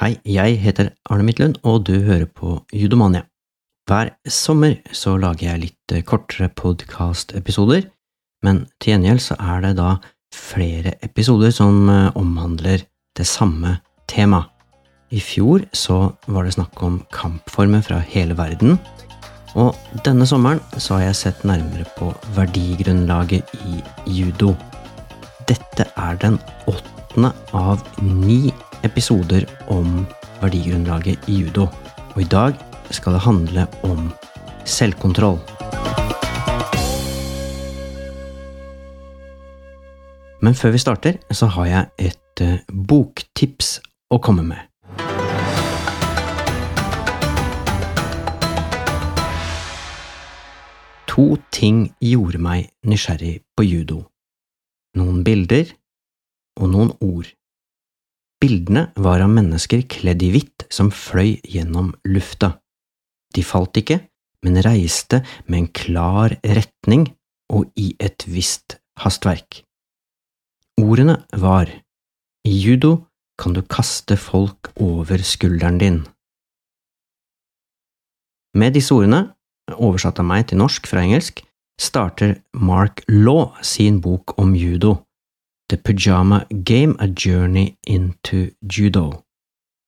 Hei, jeg heter Arne Midtlund, og du hører på Judomania. Hver sommer så lager jeg litt eh, kortere podkastepisoder, men til gjengjeld så er det da flere episoder som eh, omhandler det samme temaet. I fjor så var det snakk om kampformer fra hele verden, og denne sommeren så har jeg sett nærmere på verdigrunnlaget i judo. Dette er den åttende av ni episoder om verdigrunnlaget i judo, og i dag skal det handle om selvkontroll. Men før vi starter, så har jeg et eh, boktips å komme med. To ting gjorde meg nysgjerrig på judo. Noen bilder og noen ord. Bildene var av mennesker kledd i hvitt som fløy gjennom lufta. De falt ikke, men reiste med en klar retning og i et visst hastverk. Ordene var I judo kan du kaste folk over skulderen din. Med disse ordene oversatt av meg til norsk fra engelsk, starter Mark Law sin bok om judo, The Pujama Game – A Journey into Judo.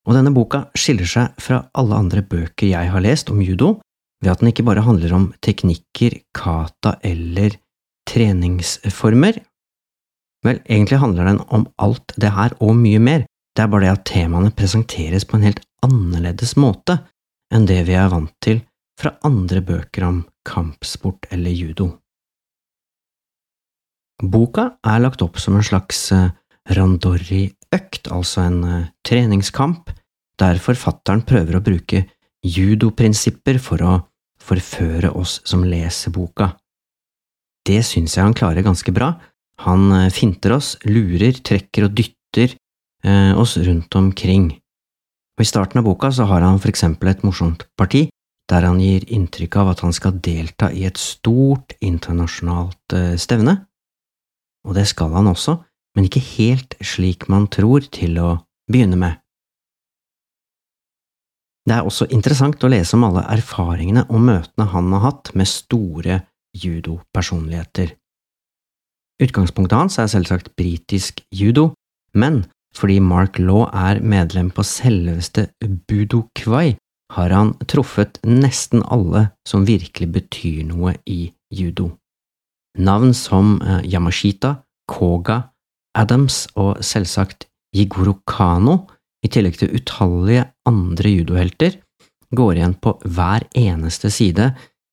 Og denne boka skiller seg fra alle andre bøker jeg har lest om judo, ved at den ikke bare handler om teknikker, kata eller treningsformer. Vel, egentlig handler den om alt det her og mye mer, det er bare det at temaene presenteres på en helt annerledes måte enn det vi er vant til fra andre bøker om kampsport eller judo. Boka er lagt opp som en slags eh, randori-økt, altså en eh, treningskamp, der forfatteren prøver å bruke judoprinsipper for å forføre oss som leser boka. Det syns jeg han klarer ganske bra. Han eh, finter oss, lurer, trekker og dytter oss rundt omkring. Og I starten av boka så har han for eksempel et morsomt parti der han gir inntrykk av at han skal delta i et stort internasjonalt stevne. Og det skal han også, men ikke helt slik man tror til å begynne med. Det er også interessant å lese om alle erfaringene og møtene han har hatt med store judopersonligheter. Utgangspunktet hans er selvsagt britisk judo, men fordi Mark Law er medlem på selveste Budokwai, har han truffet nesten alle som virkelig betyr noe i judo. Navn som eh, Yamashita, Koga, Adams og selvsagt Jigoro Kano, i tillegg til utallige andre judohelter, går igjen på hver eneste side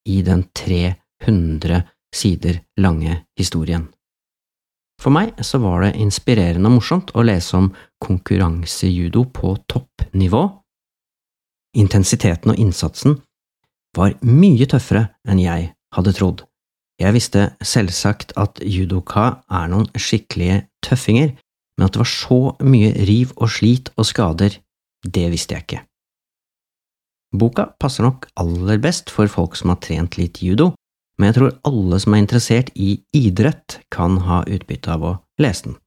i den 300 sider lange historien. For meg så var det inspirerende og morsomt å lese om konkurransejudo på toppnivå, Intensiteten og innsatsen var mye tøffere enn jeg hadde trodd. Jeg visste selvsagt at judoka er noen skikkelige tøffinger, men at det var så mye riv og slit og skader, det visste jeg ikke. Boka passer nok aller best for folk som har trent litt judo, men jeg tror alle som er interessert i idrett, kan ha utbytte av å lese den.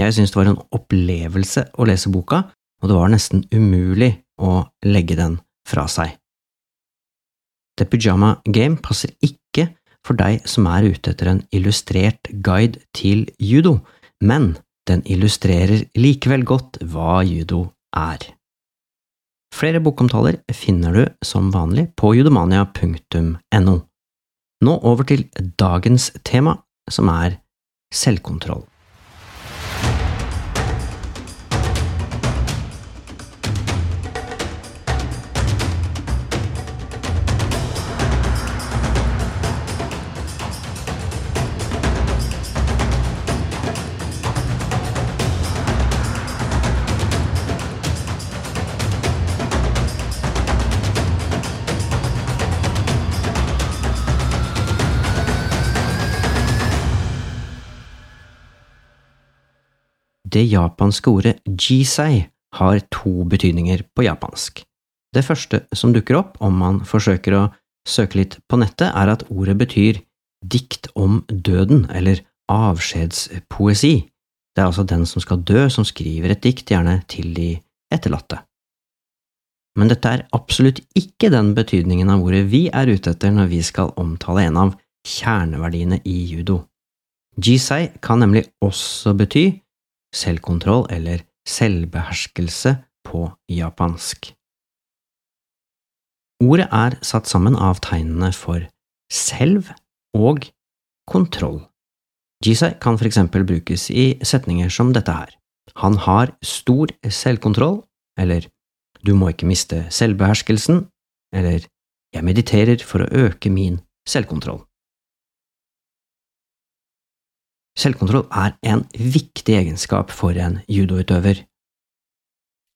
Jeg synes det var en opplevelse å lese boka, og det var nesten umulig å legge den fra seg. The Pyjama Game passer ikke for deg som er ute etter en illustrert guide til judo, men den illustrerer likevel godt hva judo er. Flere bokomtaler finner du som vanlig på judomania.no. Nå over til dagens tema, som er selvkontroll. Det japanske ordet jisei har to betydninger på japansk. Det første som dukker opp om man forsøker å søke litt på nettet, er at ordet betyr dikt om døden, eller avskjedspoesi. Det er altså den som skal dø, som skriver et dikt, gjerne til de etterlatte. men dette er absolutt ikke den betydningen av ordet vi er ute etter når vi skal omtale en av kjerneverdiene i judo. Jisei kan nemlig også bety selvkontroll eller selvbeherskelse på japansk. Ordet er satt sammen av tegnene for selv og kontroll. Jisai kan for eksempel brukes i setninger som dette her. Han har stor selvkontroll, eller du må ikke miste selvbeherskelsen, eller jeg mediterer for å øke min selvkontroll. Selvkontroll er en viktig egenskap for en judoutøver.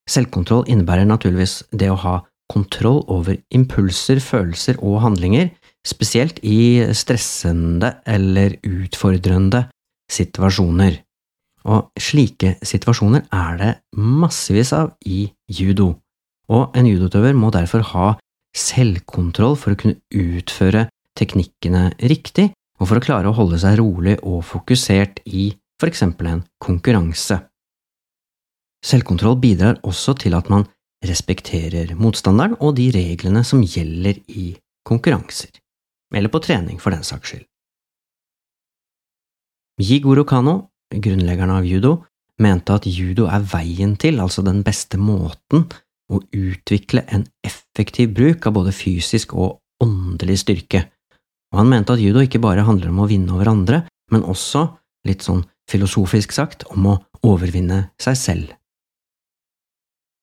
Selvkontroll innebærer naturligvis det å ha kontroll over impulser, følelser og handlinger, spesielt i stressende eller utfordrende situasjoner. Og slike situasjoner er det massevis av i judo, og en judoutøver må derfor ha selvkontroll for å kunne utføre teknikkene riktig, og for å klare å holde seg rolig og fokusert i for eksempel en konkurranse. Selvkontroll bidrar også til at man respekterer motstanderen og de reglene som gjelder i konkurranser, eller på trening for den saks skyld. Jigoro Kano, grunnleggeren av judo, mente at judo er veien til, altså den beste måten, å utvikle en effektiv bruk av både fysisk og åndelig styrke, og han mente at judo ikke bare handler om å vinne over andre, men også, litt sånn filosofisk sagt, om å overvinne seg selv.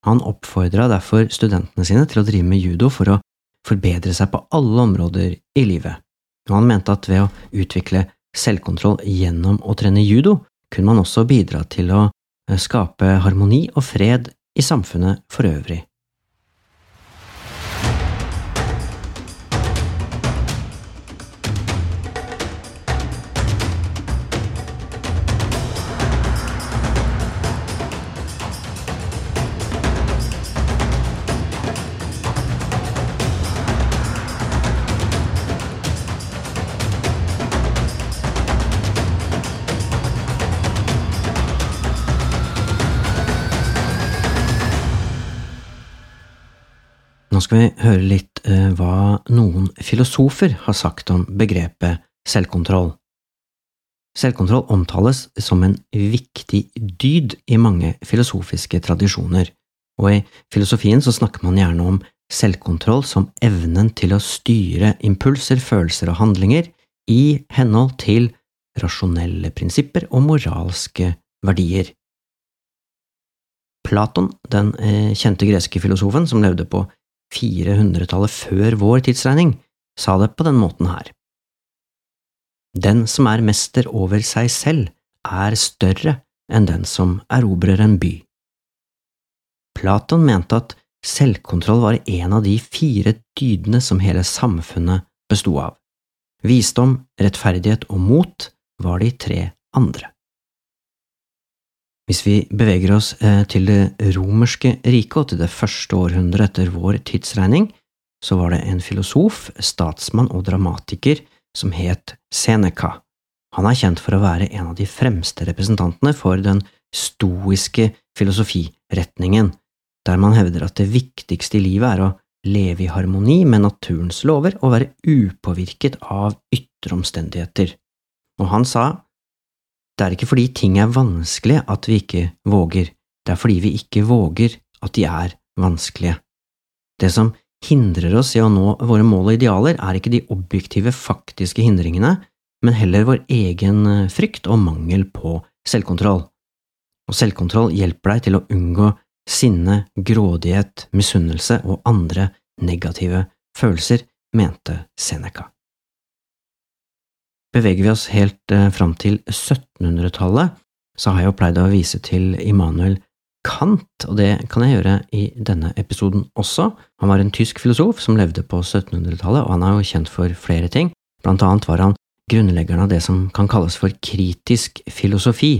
Han oppfordra derfor studentene sine til å drive med judo for å forbedre seg på alle områder i livet, og han mente at ved å utvikle selvkontroll gjennom å trene judo, kunne man også bidra til å eh, skape harmoni og fred i samfunnet for øvrig. Skal vi høre litt eh, hva noen filosofer har sagt om begrepet selvkontroll. Selvkontroll omtales som en viktig dyd i mange filosofiske tradisjoner, og i filosofien så snakker man gjerne om selvkontroll som evnen til å styre impulser, følelser og handlinger i henhold til rasjonelle prinsipper og moralske verdier. Platon, den eh, kjente greske filosofen som levde på 400-tallet før vår tidsregning, sa det på den måten her. Den som er mester over seg selv, er større enn den som erobrer en by. Platon mente at selvkontroll var en av de fire dydene som hele samfunnet besto av. Visdom, rettferdighet og mot var de tre andre. Hvis vi beveger oss eh, til det romerske riket og til det første århundret etter vår tidsregning, så var det en filosof, statsmann og dramatiker som het Seneca. Han er kjent for å være en av de fremste representantene for den stoiske filosofiretningen, der man hevder at det viktigste i livet er å leve i harmoni med naturens lover og være upåvirket av ytre omstendigheter. Og han sa det er ikke fordi ting er vanskelig at vi ikke våger, det er fordi vi ikke våger at de er vanskelige. Det som hindrer oss i å nå våre mål og idealer, er ikke de objektive, faktiske hindringene, men heller vår egen eh, frykt og mangel på selvkontroll. Og selvkontroll hjelper deg til å unngå sinne, grådighet, misunnelse og andre negative følelser, mente Seneca. Beveger vi oss helt eh, fram til 1700-tallet, så har jeg jo pleid å vise til Immanuel Kant, og det kan jeg gjøre i denne episoden også. Han var en tysk filosof som levde på 1700-tallet, og han er jo kjent for flere ting. Blant annet var han grunnleggeren av det som kan kalles for kritisk filosofi,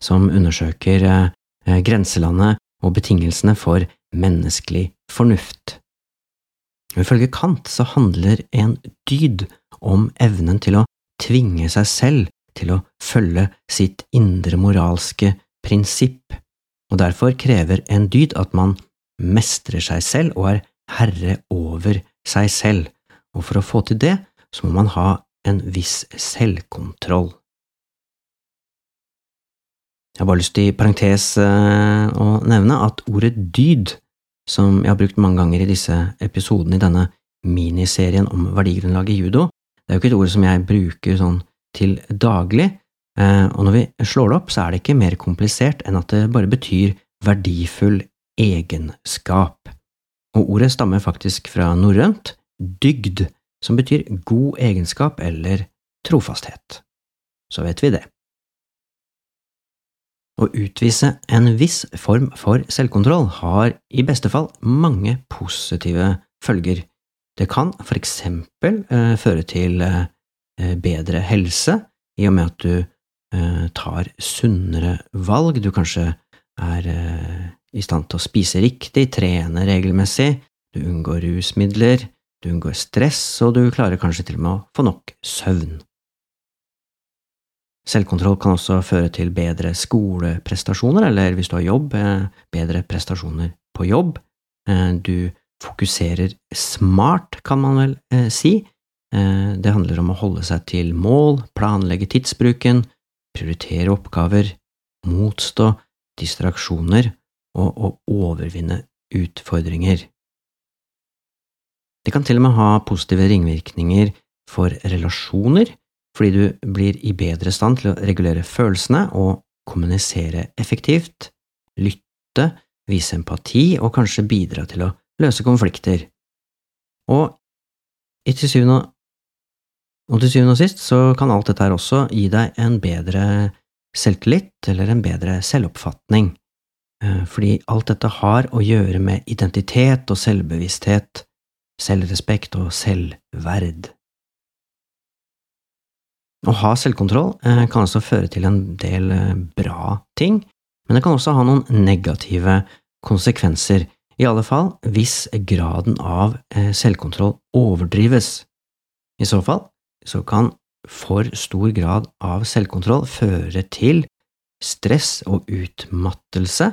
som undersøker eh, grenselandet og betingelsene for menneskelig fornuft. Ifølge Kant så handler en dyd om evnen til å tvinge seg selv til å følge sitt indre moralske prinsipp, og derfor krever en dyd at man mestrer seg selv og er herre over seg selv, og for å få til det, så må man ha en viss selvkontroll. Jeg har bare lyst til i parentes eh, å nevne at ordet dyd, som jeg har brukt mange ganger i disse episodene i denne miniserien om verdigrunnlaget judo, det er jo ikke et ord som jeg bruker sånn til daglig, eh, og når vi slår det opp, så er det ikke mer komplisert enn at det bare betyr verdifull egenskap. Og ordet stammer faktisk fra norrønt dygd, som betyr god egenskap eller trofasthet. Så vet vi det. Å utvise en viss form for selvkontroll har i beste fall mange positive følger. Det kan for eksempel eh, føre til eh, bedre helse, i og med at du eh, tar sunnere valg, du kanskje er eh, i stand til å spise riktig, trene regelmessig, du unngår rusmidler, du unngår stress, og du klarer kanskje til og med å få nok søvn. Selvkontroll kan også føre til bedre skoleprestasjoner, eller hvis du har jobb, eh, bedre prestasjoner på jobb. Eh, du fokuserer smart, kan man vel eh, si. Det handler om å holde seg til mål, planlegge tidsbruken, prioritere oppgaver, motstå distraksjoner og å overvinne utfordringer. Det kan til og med ha positive ringvirkninger for relasjoner, fordi du blir i bedre stand til å regulere følelsene og kommunisere effektivt, lytte, vise empati og kanskje bidra til å løse konflikter. Og til syvende og til syvende og sist så kan alt dette her også gi deg en bedre selvtillit eller en bedre selvoppfatning, eh, fordi alt dette har å gjøre med identitet og selvbevissthet, selvrespekt og selvverd. Å ha selvkontroll eh, kan altså føre til en del eh, bra ting, men det kan også ha noen negative konsekvenser, i alle fall hvis graden av eh, selvkontroll overdrives. I så fall så kan for stor grad av selvkontroll føre til stress og utmattelse,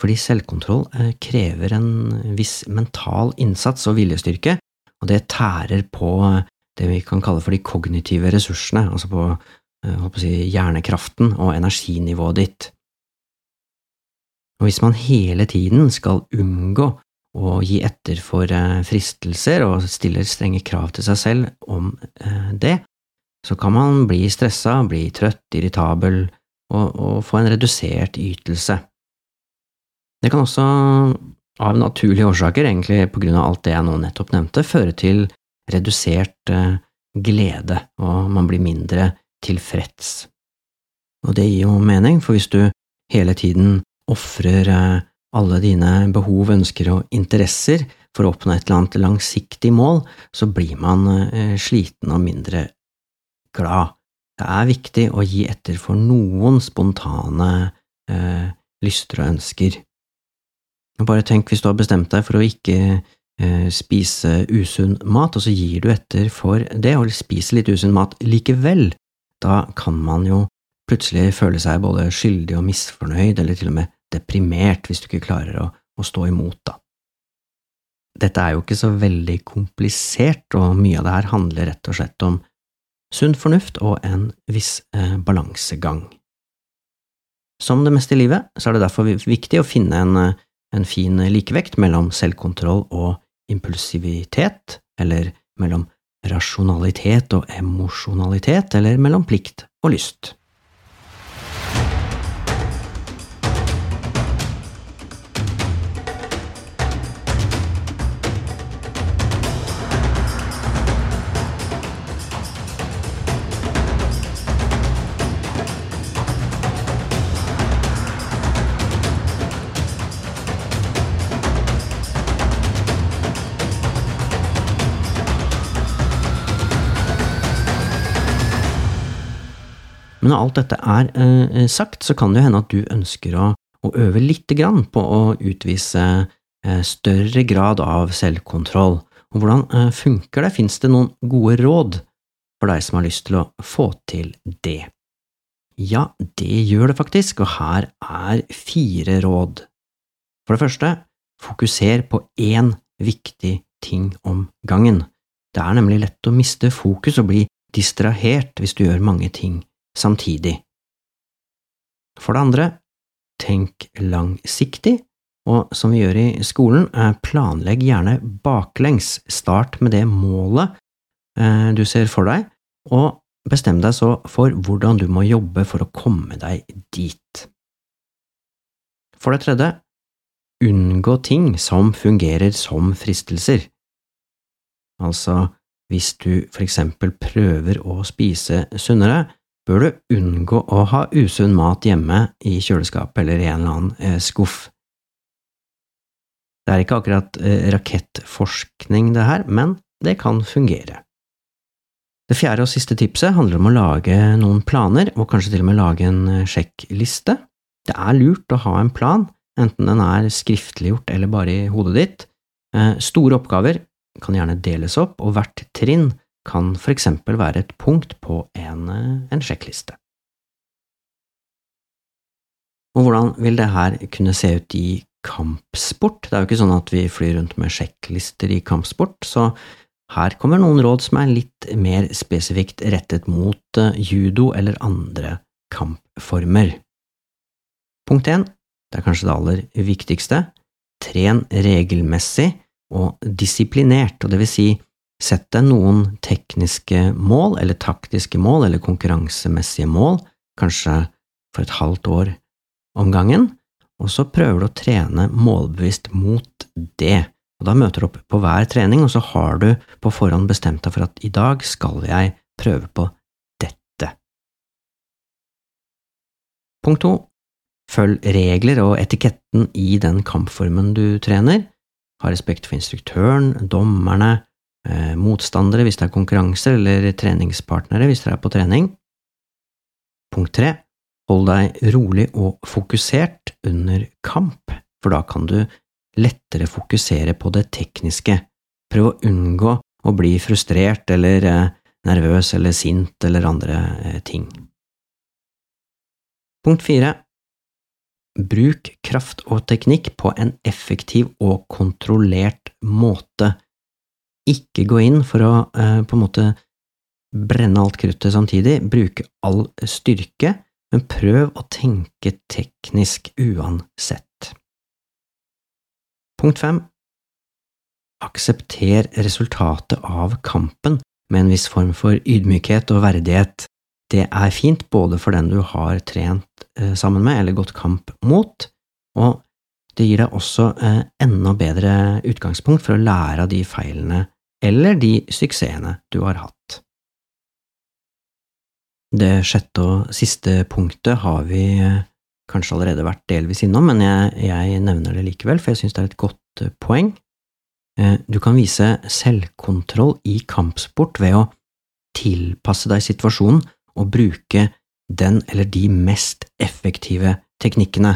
fordi selvkontroll krever en viss mental innsats og viljestyrke, og det tærer på det vi kan kalle for de kognitive ressursene, altså eh, på si, hjernekraften og energinivået ditt. Og hvis man hele tiden skal unngå å gi etter for eh, fristelser og stiller strenge krav til seg selv om eh, det, så kan man bli stressa, bli trøtt, irritabel og, og få en redusert ytelse. Det kan også, av naturlige årsaker, egentlig på grunn av alt det jeg nå nettopp nevnte, føre til redusert eh, glede, og man blir mindre tilfreds. Og det gir jo mening, for hvis du hele tiden ofrer eh, alle dine behov, ønsker og interesser for å oppnå et eller annet langsiktig mål, så blir man eh, sliten og mindre glad. Det er viktig å gi etter for noen spontane eh, lyster og ønsker. Bare tenk hvis du har bestemt deg for å ikke Eh, spise usunn mat, og så gir du etter for det, og spiser litt usunn mat likevel, da kan man jo plutselig føle seg både skyldig og misfornøyd, eller til og med deprimert, hvis du ikke klarer å, å stå imot, da. Dette er jo ikke så veldig komplisert, og mye av det her handler rett og slett om sunn fornuft og en viss eh, balansegang. Som det meste i livet, så er det derfor viktig å finne en, eh, en fin likevekt mellom selvkontroll og impulsivitet, eller mellom rasjonalitet og emosjonalitet, eller mellom plikt og lyst. Alt dette er eh, sagt, så kan det jo hende at du ønsker å, å øve lite grann på å utvise eh, større grad av selvkontroll. Og hvordan eh, funker det? Fins det noen gode råd for deg som har lyst til å få til det? Ja, det gjør det faktisk, og her er fire råd. For det første, fokuser på én viktig ting om gangen. Det er nemlig lett å miste fokus og bli distrahert hvis du gjør mange ting samtidig. For det andre, tenk langsiktig, og som vi gjør i skolen, eh, planlegg gjerne baklengs. Start med det målet eh, du ser for deg, og bestem deg så for hvordan du må jobbe for å komme deg dit. For det tredje, unngå ting som fungerer som fristelser. Altså, hvis du for eksempel prøver å spise sunnere, bør du unngå å ha usunn mat hjemme i kjøleskapet eller i en eller annen eh, skuff. Det er ikke akkurat eh, rakettforskning, det her, men det kan fungere. Det fjerde og siste tipset handler om å lage noen planer, og kanskje til og med lage en eh, sjekkliste. Det er lurt å ha en plan, enten den er skriftliggjort eller bare i hodet ditt. Store oppgaver kan gjerne deles opp, og hvert trinn kan for eksempel være et punkt på en, en sjekkliste. Og hvordan vil det her kunne se ut i kampsport? Det er jo ikke sånn at vi flyr rundt med sjekklister i kampsport, så her kommer noen råd som er litt mer spesifikt rettet mot eh, judo eller andre kampformer. Punkt én, det er kanskje det aller viktigste, tren regelmessig og disiplinert, og det vil si Sett deg noen tekniske mål, eller taktiske mål, eller konkurransemessige mål, kanskje for et halvt år om gangen, og så prøver du å trene målbevisst mot det. Og Da møter du opp på hver trening, og så har du på forhånd bestemt deg for at i dag skal jeg prøve på dette. Punkt to. Følg regler og etiketten i den kampformen du trener. Ha respekt for instruktøren, dommerne, eh, motstandere hvis det er konkurranser, eller treningspartnere hvis dere er på trening. Punkt tre, hold deg rolig og fokusert under kamp, for da kan du lettere fokusere på det tekniske. Prøv å unngå å bli frustrert eller eh, nervøs eller sint eller andre eh, ting. Punkt fire, bruk kraft og teknikk på en effektiv og kontrollert måte ikke gå inn for å eh, på en måte brenne alt kruttet samtidig, bruke all styrke, men prøv å tenke teknisk uansett. Punkt fem Aksepter resultatet av kampen med en viss form for ydmykhet og verdighet. Det er fint både for den du har trent eh, sammen med eller gått kamp mot, og det gir deg også eh, enda bedre utgangspunkt for å lære av de feilene eller de suksessene du har hatt. Det sjette og siste punktet har vi eh, kanskje allerede vært delvis innom, men jeg, jeg nevner det likevel, for jeg synes det er et godt eh, poeng. Eh, du kan vise selvkontroll i kampsport ved å tilpasse deg situasjonen og bruke den eller de mest effektive teknikkene.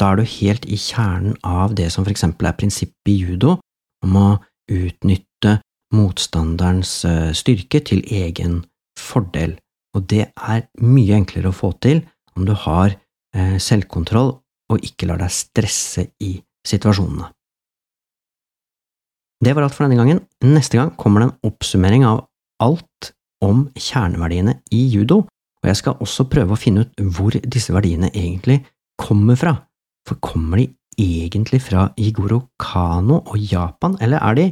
Da er du helt i kjernen av det som for eksempel er prinsippet i judo, om å utnytte motstanderens eh, styrke til egen fordel, og det er mye enklere å få til om du har eh, selvkontroll og ikke lar deg stresse i situasjonene. Det var alt for denne gangen. Neste gang kommer det en oppsummering av alt om kjerneverdiene i judo, og jeg skal også prøve å finne ut hvor disse verdiene egentlig kommer fra. For kommer de egentlig fra Igoro Kano og Japan, eller er de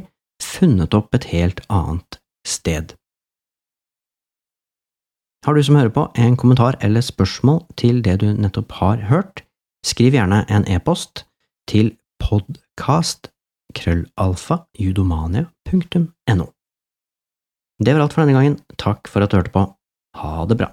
funnet opp et helt annet sted? Har du som hører på en kommentar eller spørsmål til det du nettopp har hørt, skriv gjerne en e-post til podkast.krøllalfa.judomania.no. Det var alt for denne gangen, takk for at du hørte på, ha det bra!